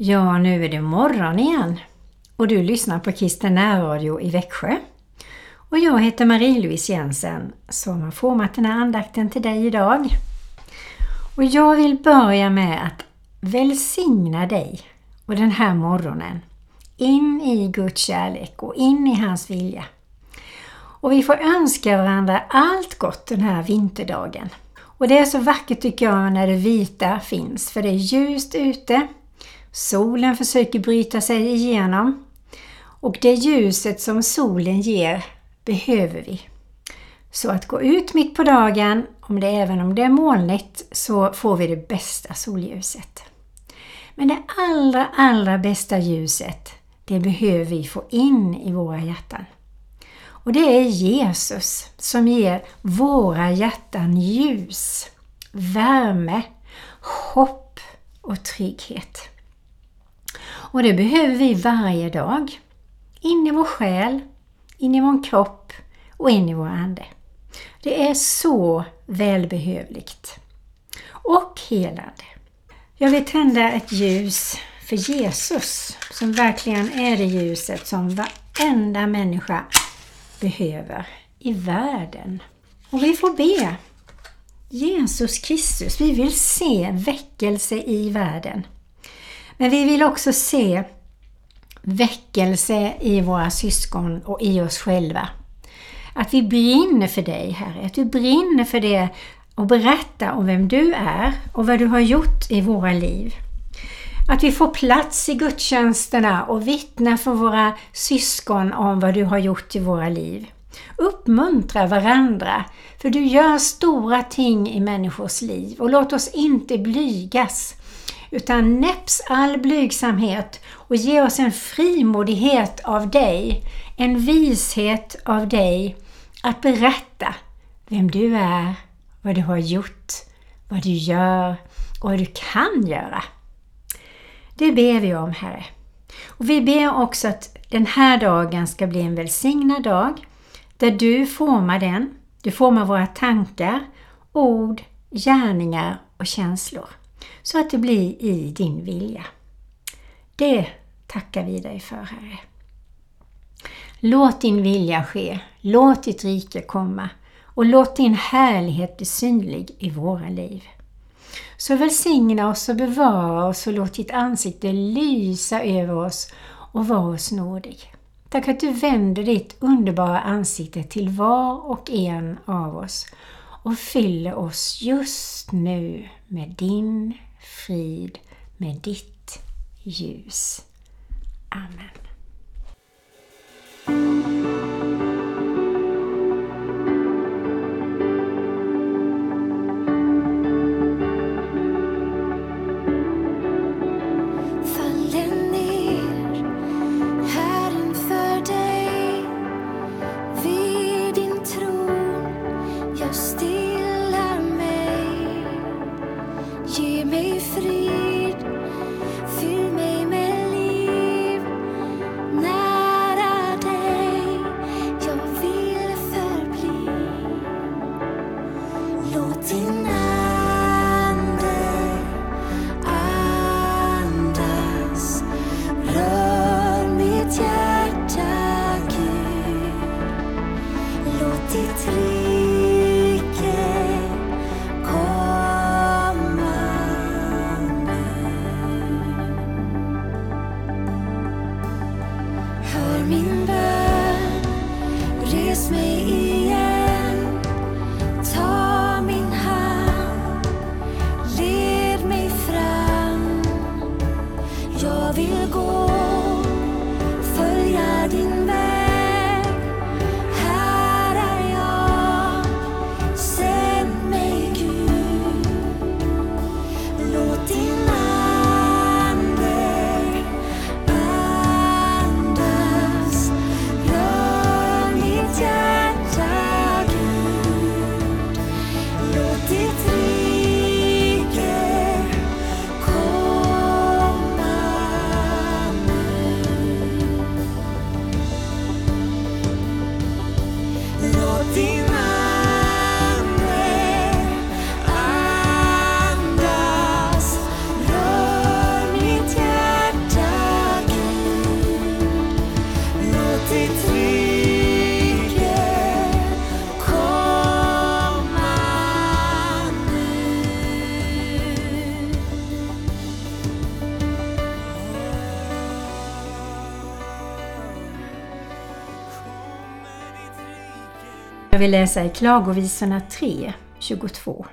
Ja, nu är det morgon igen och du lyssnar på Kristen närradio i Växjö. Och jag heter Marie-Louise Jensen som har format den här andakten till dig idag. Och jag vill börja med att välsigna dig och den här morgonen in i Guds kärlek och in i hans vilja. Och vi får önska varandra allt gott den här vinterdagen. Och det är så vackert tycker jag när det vita finns, för det är ljust ute. Solen försöker bryta sig igenom. Och det ljuset som solen ger behöver vi. Så att gå ut mitt på dagen, om det även om det är molnigt, så får vi det bästa solljuset. Men det allra, allra bästa ljuset, det behöver vi få in i våra hjärtan. Och det är Jesus som ger våra hjärtan ljus, värme, hopp och trygghet. Och det behöver vi varje dag. In i vår själ, in i vår kropp och in i vår ande. Det är så välbehövligt och helande. Jag vill tända ett ljus för Jesus som verkligen är det ljuset som varenda människa behöver i världen. Och vi får be. Jesus Kristus, vi vill se väckelse i världen. Men vi vill också se väckelse i våra syskon och i oss själva. Att vi brinner för dig, Herre. Att du brinner för det och berätta om vem du är och vad du har gjort i våra liv. Att vi får plats i gudstjänsterna och vittna för våra syskon om vad du har gjort i våra liv. Uppmuntra varandra, för du gör stora ting i människors liv och låt oss inte blygas utan näpps all blygsamhet och ge oss en frimodighet av dig, en vishet av dig att berätta vem du är, vad du har gjort, vad du gör och vad du kan göra. Det ber vi om, Herre. Och Vi ber också att den här dagen ska bli en välsignad dag där du formar den. Du formar våra tankar, ord, gärningar och känslor så att det blir i din vilja. Det tackar vi dig för, Herre. Låt din vilja ske, låt ditt rike komma och låt din härlighet bli synlig i våra liv. Så välsigna oss och bevara oss och låt ditt ansikte lysa över oss och var oss nådig. Tack att du vänder ditt underbara ansikte till var och en av oss och fyller oss just nu med din frid, med ditt ljus. Amen. Jag vill läsa i Klagovisorna 3, 22.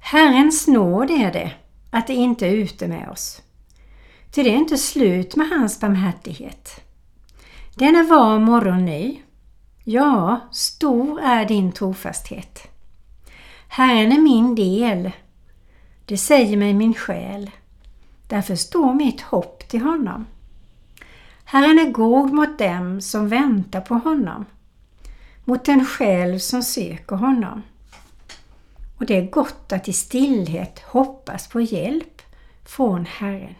Herrens nåd är det att det inte är ute med oss. Ty det är inte slut med hans barmhärtighet. Den är var morgon ny. Ja, stor är din trofasthet. Herren är min del. Det säger mig min själ. Därför står mitt hopp till honom. Herren är god mot dem som väntar på honom, mot den själ som söker honom. Och det är gott att i stillhet hoppas på hjälp från Herren.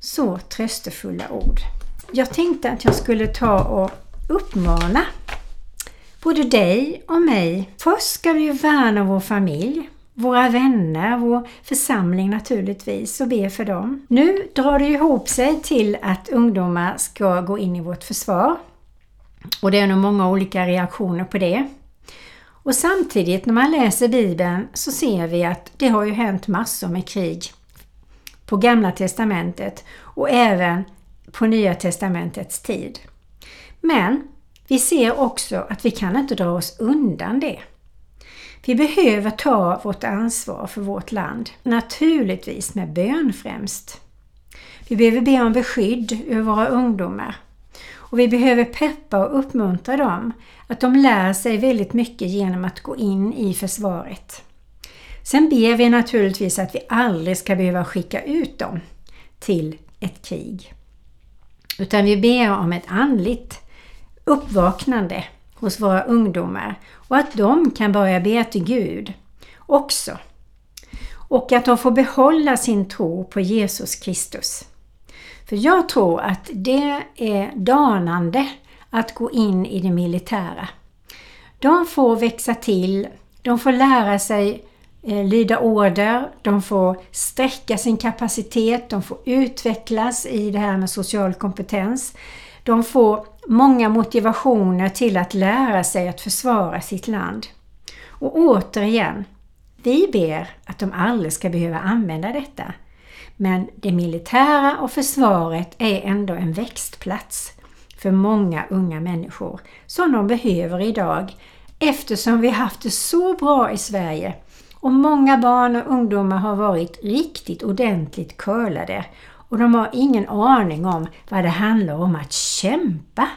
Så tröstefulla ord. Jag tänkte att jag skulle ta och uppmana både dig och mig. Först ska vi värna vår familj, våra vänner, vår församling naturligtvis och be för dem. Nu drar det ihop sig till att ungdomar ska gå in i vårt försvar. Och det är nog många olika reaktioner på det. Och samtidigt när man läser Bibeln så ser vi att det har ju hänt massor med krig på Gamla Testamentet och även på Nya Testamentets tid. Men vi ser också att vi kan inte dra oss undan det. Vi behöver ta vårt ansvar för vårt land, naturligtvis med bön främst. Vi behöver be om beskydd över våra ungdomar och vi behöver peppa och uppmuntra dem att de lär sig väldigt mycket genom att gå in i försvaret. Sen ber vi naturligtvis att vi aldrig ska behöva skicka ut dem till ett krig. Utan vi ber om ett andligt uppvaknande hos våra ungdomar och att de kan börja be till Gud också. Och att de får behålla sin tro på Jesus Kristus. För jag tror att det är danande att gå in i det militära. De får växa till, de får lära sig eh, lyda order, de får sträcka sin kapacitet, de får utvecklas i det här med social kompetens. De får många motivationer till att lära sig att försvara sitt land. Och återigen, vi ber att de aldrig ska behöva använda detta. Men det militära och försvaret är ändå en växtplats för många unga människor som de behöver idag eftersom vi haft det så bra i Sverige och många barn och ungdomar har varit riktigt ordentligt curlade och de har ingen aning om vad det handlar om att kämpa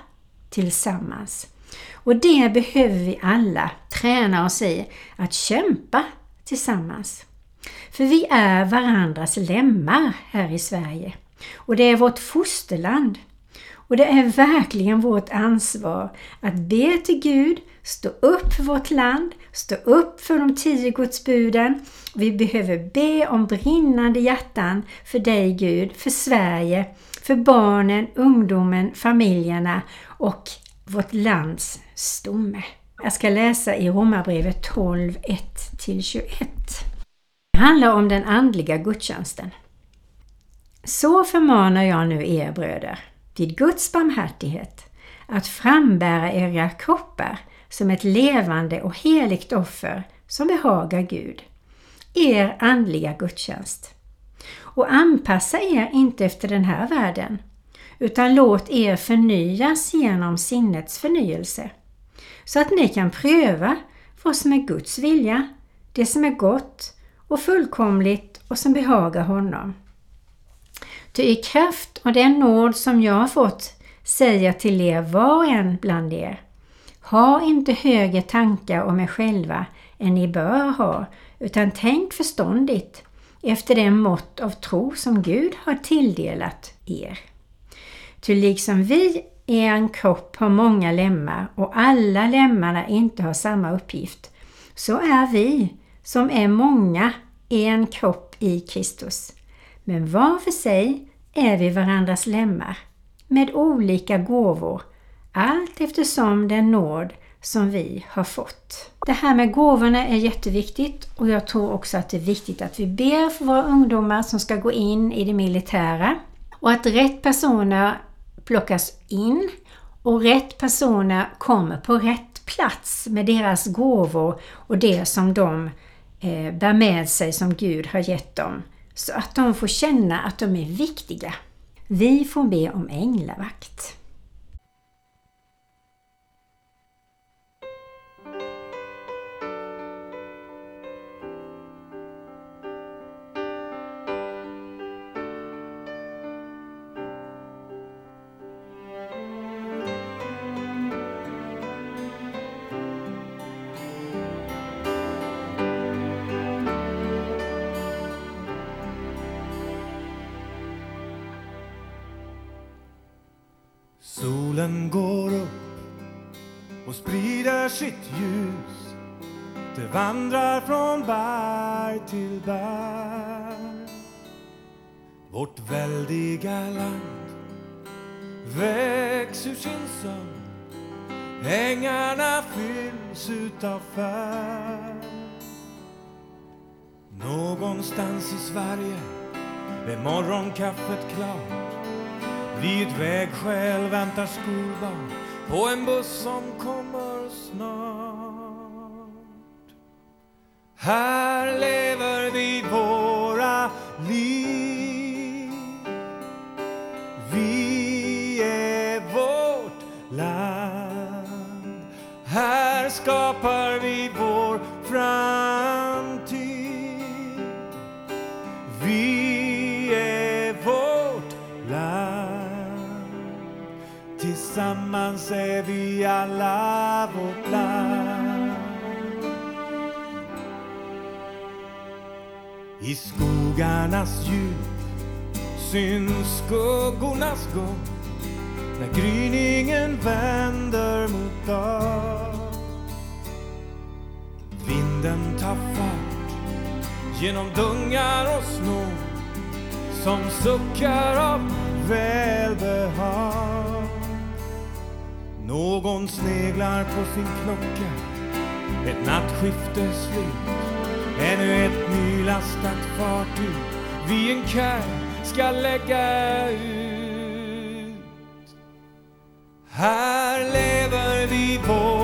tillsammans. Och det behöver vi alla träna oss i, att kämpa tillsammans. För vi är varandras lemmar här i Sverige. Och det är vårt fosterland. Och det är verkligen vårt ansvar att be till Gud, stå upp för vårt land, stå upp för de tio Gudsbuden. Vi behöver be om brinnande hjärtan för dig Gud, för Sverige, för barnen, ungdomen, familjerna och vårt lands stomme. Jag ska läsa i Romarbrevet 12, 1-21. Det handlar om den andliga gudstjänsten. Så förmanar jag nu er bröder, vid Guds barmhärtighet, att frambära era kroppar som ett levande och heligt offer som behagar Gud, er andliga gudstjänst. Och anpassa er inte efter den här världen, utan låt er förnyas genom sinnets förnyelse, så att ni kan pröva vad som är Guds vilja, det som är gott och fullkomligt och som behagar honom. Ty i kraft av den nåd som jag har fått säger till er var och en bland er, ha inte högre tankar om er själva än ni bör ha, utan tänk förståndigt efter den mått av tro som Gud har tilldelat er. Ty liksom vi i en kropp har många lemmar och alla lemmarna inte har samma uppgift, så är vi som är många en kropp i Kristus. Men var för sig är vi varandras lemmar med olika gåvor allt eftersom den nåd som vi har fått. Det här med gåvorna är jätteviktigt och jag tror också att det är viktigt att vi ber för våra ungdomar som ska gå in i det militära och att rätt personer plockas in och rätt personer kommer på rätt plats med deras gåvor och det som de eh, bär med sig som Gud har gett dem. Så att de får känna att de är viktiga. Vi får be om änglavakt. Det vandrar från berg till berg. Vårt väldiga land väcks ur sin sömn. Ängarna fylls utav färg. Någonstans i Sverige är morgonkaffet klart. Vid ett vägskäl väntar skolbarn på en buss som kommer snart. Här lever vi våra liv. Vi är vårt land. Här skapar vi vår framtid. Vi är vårt land. Tillsammans är vi alla vårt land. I skogarnas djup syns skuggornas gång när gryningen vänder mot dag. Vinden tar fart genom dungar och snår som suckar av välbehag. Någon sneglar på sin klocka, ett nattskifte slut. Ännu ett lastat fartyg vid en kaj ska lägga ut. Här lever vi på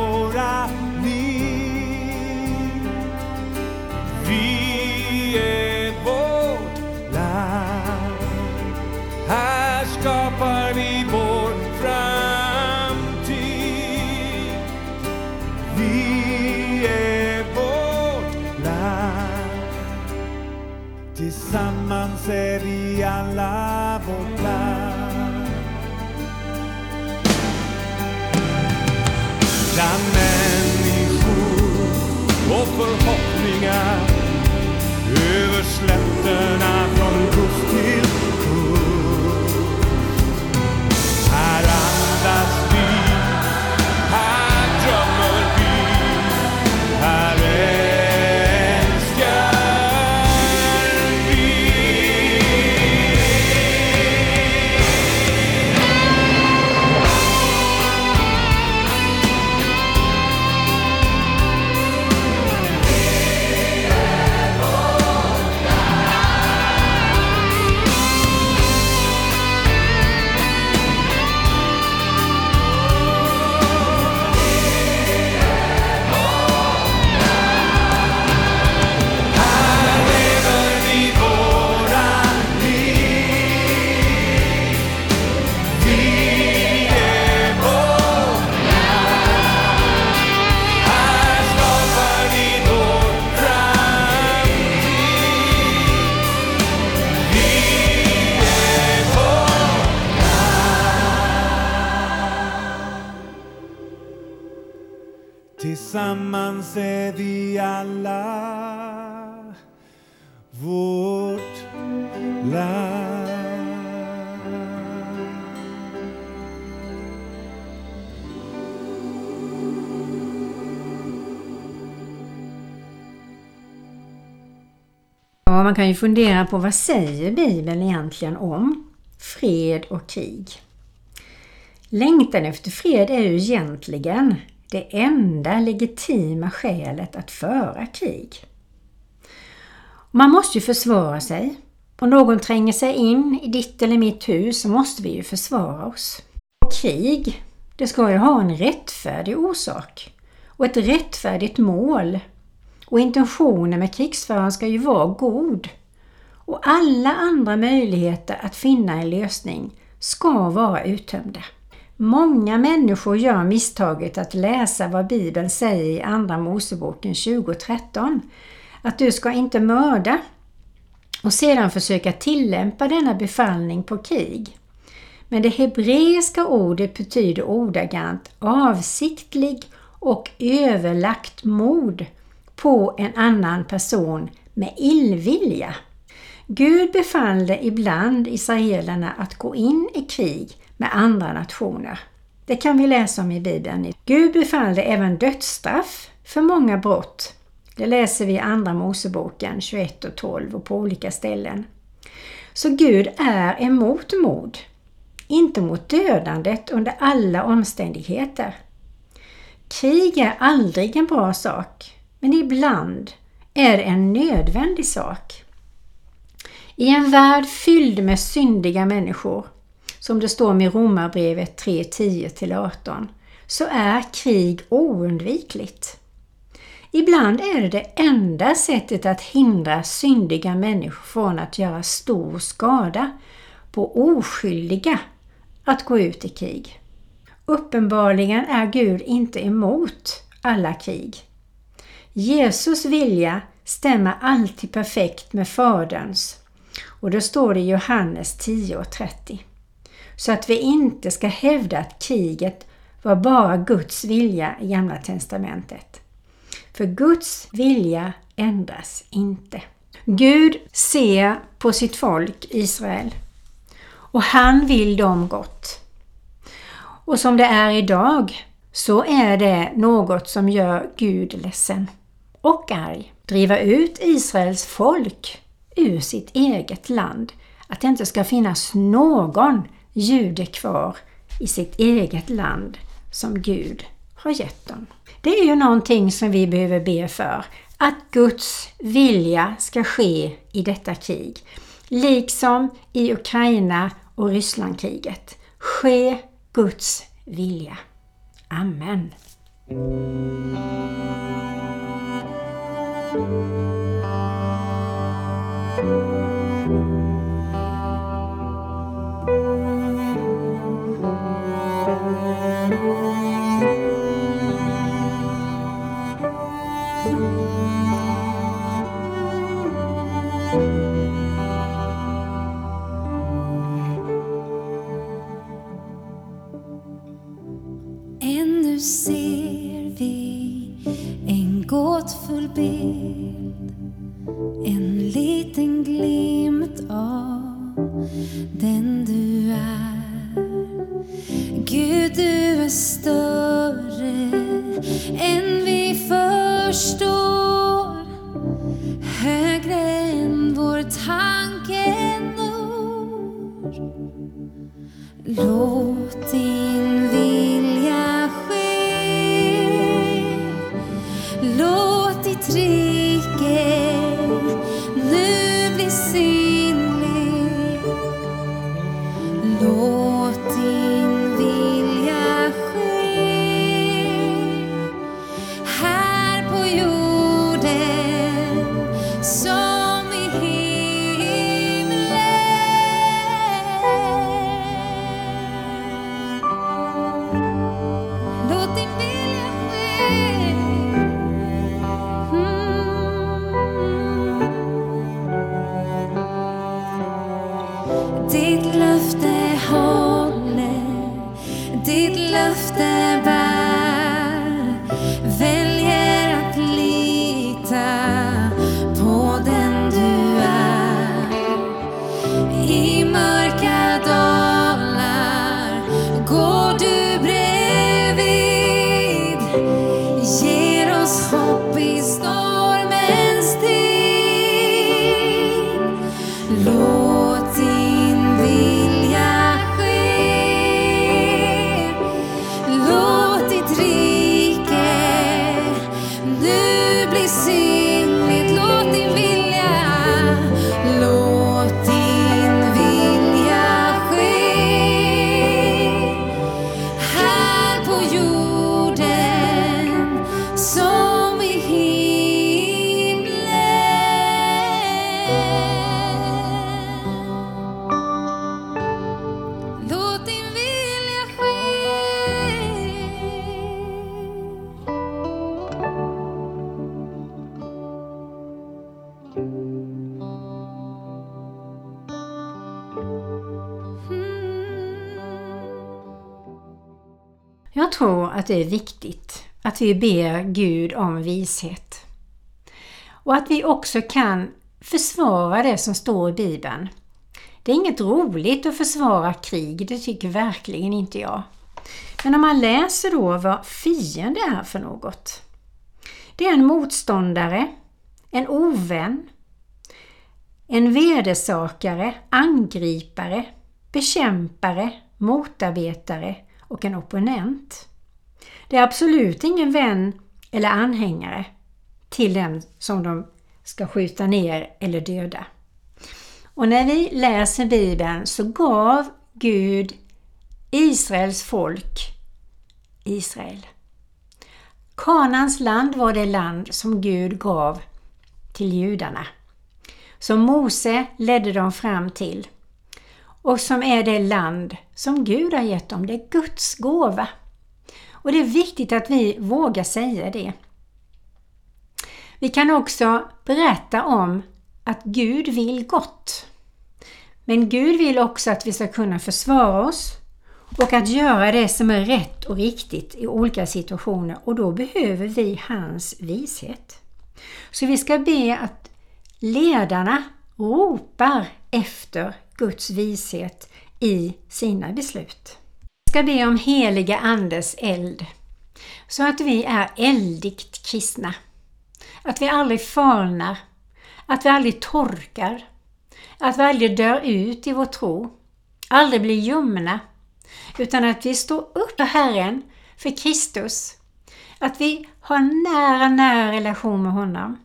förhoppningar. Ja, man kan ju fundera på vad säger Bibeln egentligen om fred och krig? Längtan efter fred är ju egentligen det enda legitima skälet att föra krig. Man måste ju försvara sig. Om någon tränger sig in i ditt eller mitt hus så måste vi ju försvara oss. Och krig, det ska ju ha en rättfärdig orsak och ett rättfärdigt mål. Och intentionen med krigsföraren ska ju vara god. Och alla andra möjligheter att finna en lösning ska vara uttömda. Många människor gör misstaget att läsa vad Bibeln säger i Andra Moseboken 2013. Att du ska inte mörda och sedan försöka tillämpa denna befallning på krig. Men det hebreiska ordet betyder ordagrant avsiktlig och överlagt mod på en annan person med illvilja. Gud befallde ibland israelerna att gå in i krig med andra nationer. Det kan vi läsa om i Bibeln. Gud befallde även dödsstraff för många brott. Det läser vi i Andra Moseboken 21 och 12 och på olika ställen. Så Gud är emot mord. Inte mot dödandet under alla omständigheter. Krig är aldrig en bra sak, men ibland är det en nödvändig sak. I en värld fylld med syndiga människor, som det står med Romarbrevet 3.10-18, så är krig oundvikligt. Ibland är det det enda sättet att hindra syndiga människor från att göra stor skada på oskyldiga att gå ut i krig. Uppenbarligen är Gud inte emot alla krig. Jesus vilja stämmer alltid perfekt med Faderns och då står det i Johannes 10.30. Så att vi inte ska hävda att kriget var bara Guds vilja i Gamla Testamentet. För Guds vilja ändras inte. Gud ser på sitt folk Israel och han vill dem gott. Och som det är idag så är det något som gör Gud ledsen och arg. Driva ut Israels folk ur sitt eget land. Att det inte ska finnas någon jude kvar i sitt eget land som Gud har gett dem. Det är ju någonting som vi behöver be för. Att Guds vilja ska ske i detta krig. Liksom i Ukraina och Rysslandkriget. Ske Guds vilja. Amen. Ännu bild En liten glimt av den du är. Gud, du är större än vi förstår Högre än vår tanke når. Låt din Jag tror att det är viktigt att vi ber Gud om vishet. Och att vi också kan försvara det som står i Bibeln. Det är inget roligt att försvara krig, det tycker verkligen inte jag. Men om man läser då vad fiende är för något. Det är en motståndare, en ovän, en vedersakare, angripare, bekämpare, motarbetare och en opponent. Det är absolut ingen vän eller anhängare till den som de ska skjuta ner eller döda. Och när vi läser Bibeln så gav Gud Israels folk Israel. Kanans land var det land som Gud gav till judarna. Som Mose ledde dem fram till och som är det land som Gud har gett dem. Det är Guds gåva. Och det är viktigt att vi vågar säga det. Vi kan också berätta om att Gud vill gott. Men Gud vill också att vi ska kunna försvara oss och att göra det som är rätt och riktigt i olika situationer och då behöver vi hans vishet. Så vi ska be att ledarna ropar efter Guds vishet i sina beslut. Jag ska be om heliga Andes eld så att vi är eldigt kristna. Att vi aldrig falnar, att vi aldrig torkar, att vi aldrig dör ut i vår tro, aldrig blir ljumna, utan att vi står upp för Herren, för Kristus, att vi har nära, nära relation med honom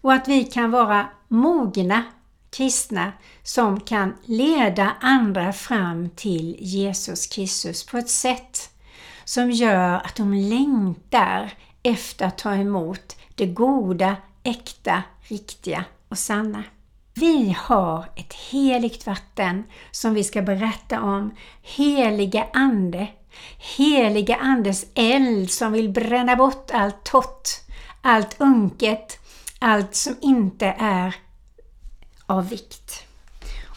och att vi kan vara mogna kristna som kan leda andra fram till Jesus Kristus på ett sätt som gör att de längtar efter att ta emot det goda, äkta, riktiga och sanna. Vi har ett heligt vatten som vi ska berätta om. Heliga Ande. Heliga Andes eld som vill bränna bort allt torrt, allt unket, allt som inte är av vikt.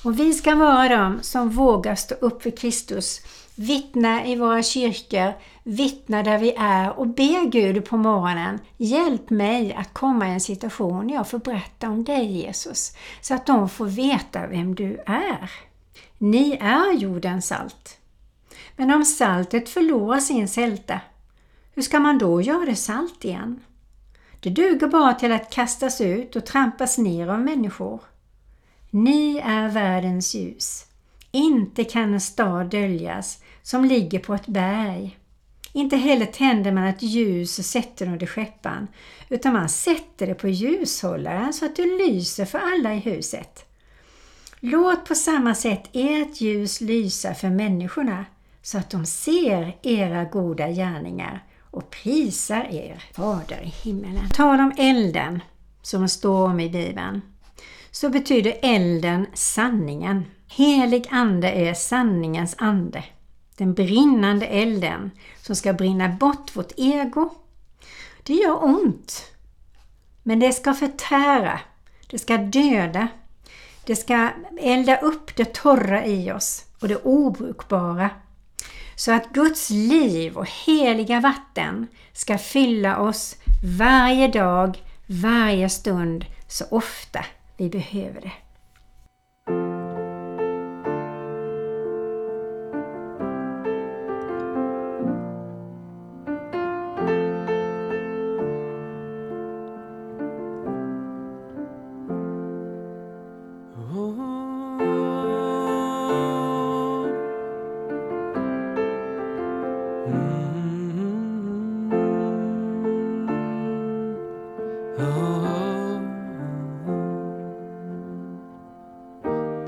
Och vi ska vara de som vågar stå upp för Kristus, vittna i våra kyrkor, vittna där vi är och be Gud på morgonen, hjälp mig att komma i en situation där jag får berätta om dig Jesus, så att de får veta vem du är. Ni är jordens salt. Men om saltet förlorar sin sälta, hur ska man då göra det salt igen? Det duger bara till att kastas ut och trampas ner av människor. Ni är världens ljus. Inte kan en stad döljas som ligger på ett berg. Inte heller tänder man ett ljus och sätter under skeppan, utan man sätter det på ljushållaren så att det lyser för alla i huset. Låt på samma sätt ert ljus lysa för människorna så att de ser era goda gärningar och prisar er Fader i himmelen. Tal om elden som står om i Bibeln så betyder elden sanningen. Helig ande är sanningens ande. Den brinnande elden som ska brinna bort vårt ego. Det gör ont. Men det ska förtära. Det ska döda. Det ska elda upp det torra i oss och det obrukbara. Så att Guds liv och heliga vatten ska fylla oss varje dag, varje stund, så ofta vi behöver det.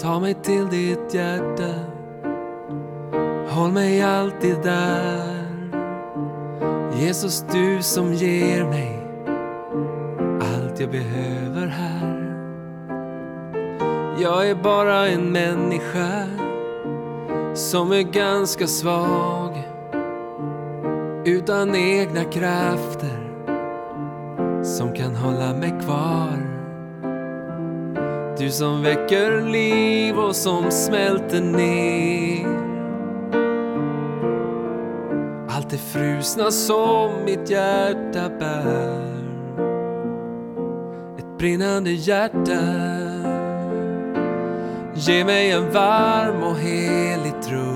Ta mig till ditt hjärta. Håll mig alltid där. Jesus, du som ger mig allt jag behöver här. Jag är bara en människa som är ganska svag utan egna krafter som kan hålla mig kvar du som väcker liv och som smälter ner. Allt det frusna som mitt hjärta bär. Ett brinnande hjärta. Ge mig en varm och helig tro.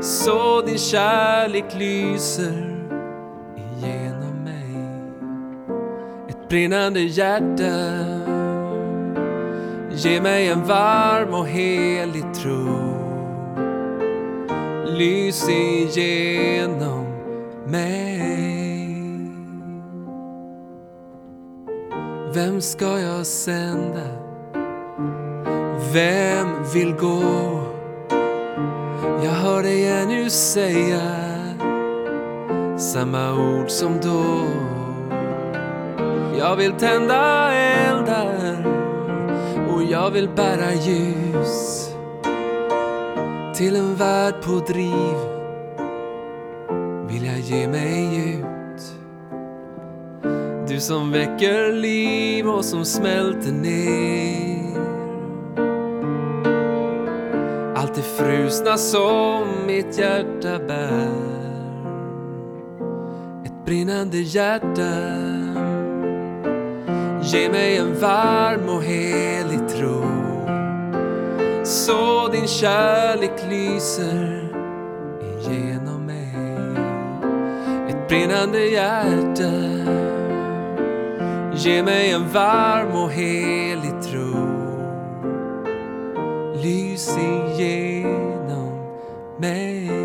Så din kärlek lyser igenom mig. Ett brinnande hjärta. Ge mig en varm och helig tro Lys igenom mig Vem ska jag sända? Vem vill gå? Jag hör dig ännu säga samma ord som då Jag vill tända eldar jag vill bära ljus till en värld på driv. Vill jag ge mig ut? Du som väcker liv och som smälter ner. Allt det frusna som mitt hjärta bär. Ett brinnande hjärta. Ge mig en varm och helig tro så din kärlek lyser igenom mig. Ett brinnande hjärta. Ge mig en varm och helig tro. Lys igenom mig.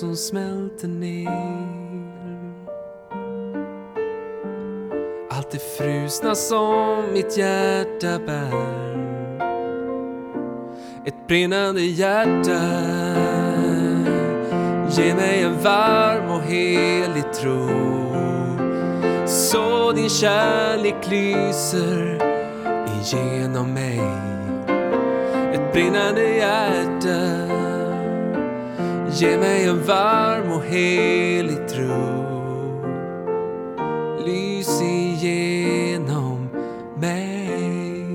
Som smälter ner. Allt det frusna som mitt hjärta bär. Ett brinnande hjärta. Ge mig en varm och helig tro. Så din kärlek lyser igenom mig. Ett brinnande hjärta. Ge mig en varm och helig tro. Lys igenom mig.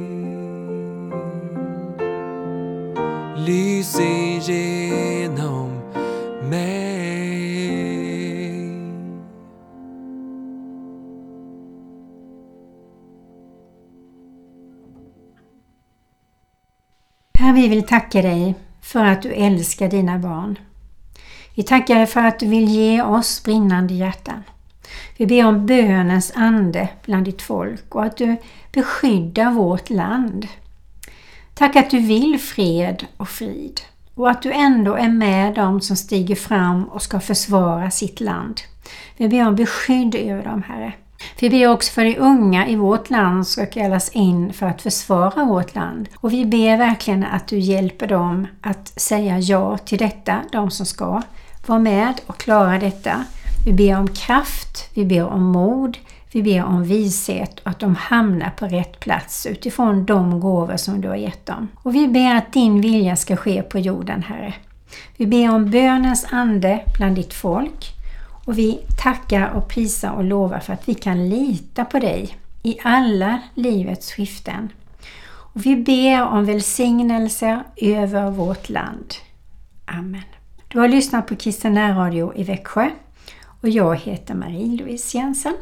Lys igenom mig. Herre, vi vill tacka dig för att du älskar dina barn. Vi tackar dig för att du vill ge oss brinnande hjärtan. Vi ber om bönens ande bland ditt folk och att du beskyddar vårt land. Tack att du vill fred och frid och att du ändå är med dem som stiger fram och ska försvara sitt land. Vi ber om beskydd över dem, Herre. Vi ber också för de unga i vårt land ska kallas in för att försvara vårt land. Och vi ber verkligen att du hjälper dem att säga ja till detta, de som ska vara med och klara detta. Vi ber om kraft, vi ber om mod, vi ber om vishet och att de hamnar på rätt plats utifrån de gåvor som du har gett dem. Och vi ber att din vilja ska ske på jorden, Herre. Vi ber om bönens ande bland ditt folk och vi tackar och prisar och lovar för att vi kan lita på dig i alla livets skiften. Och vi ber om välsignelse över vårt land. Amen. Du har lyssnat på Kristina Radio i Växjö och jag heter Marie-Louise Jensen.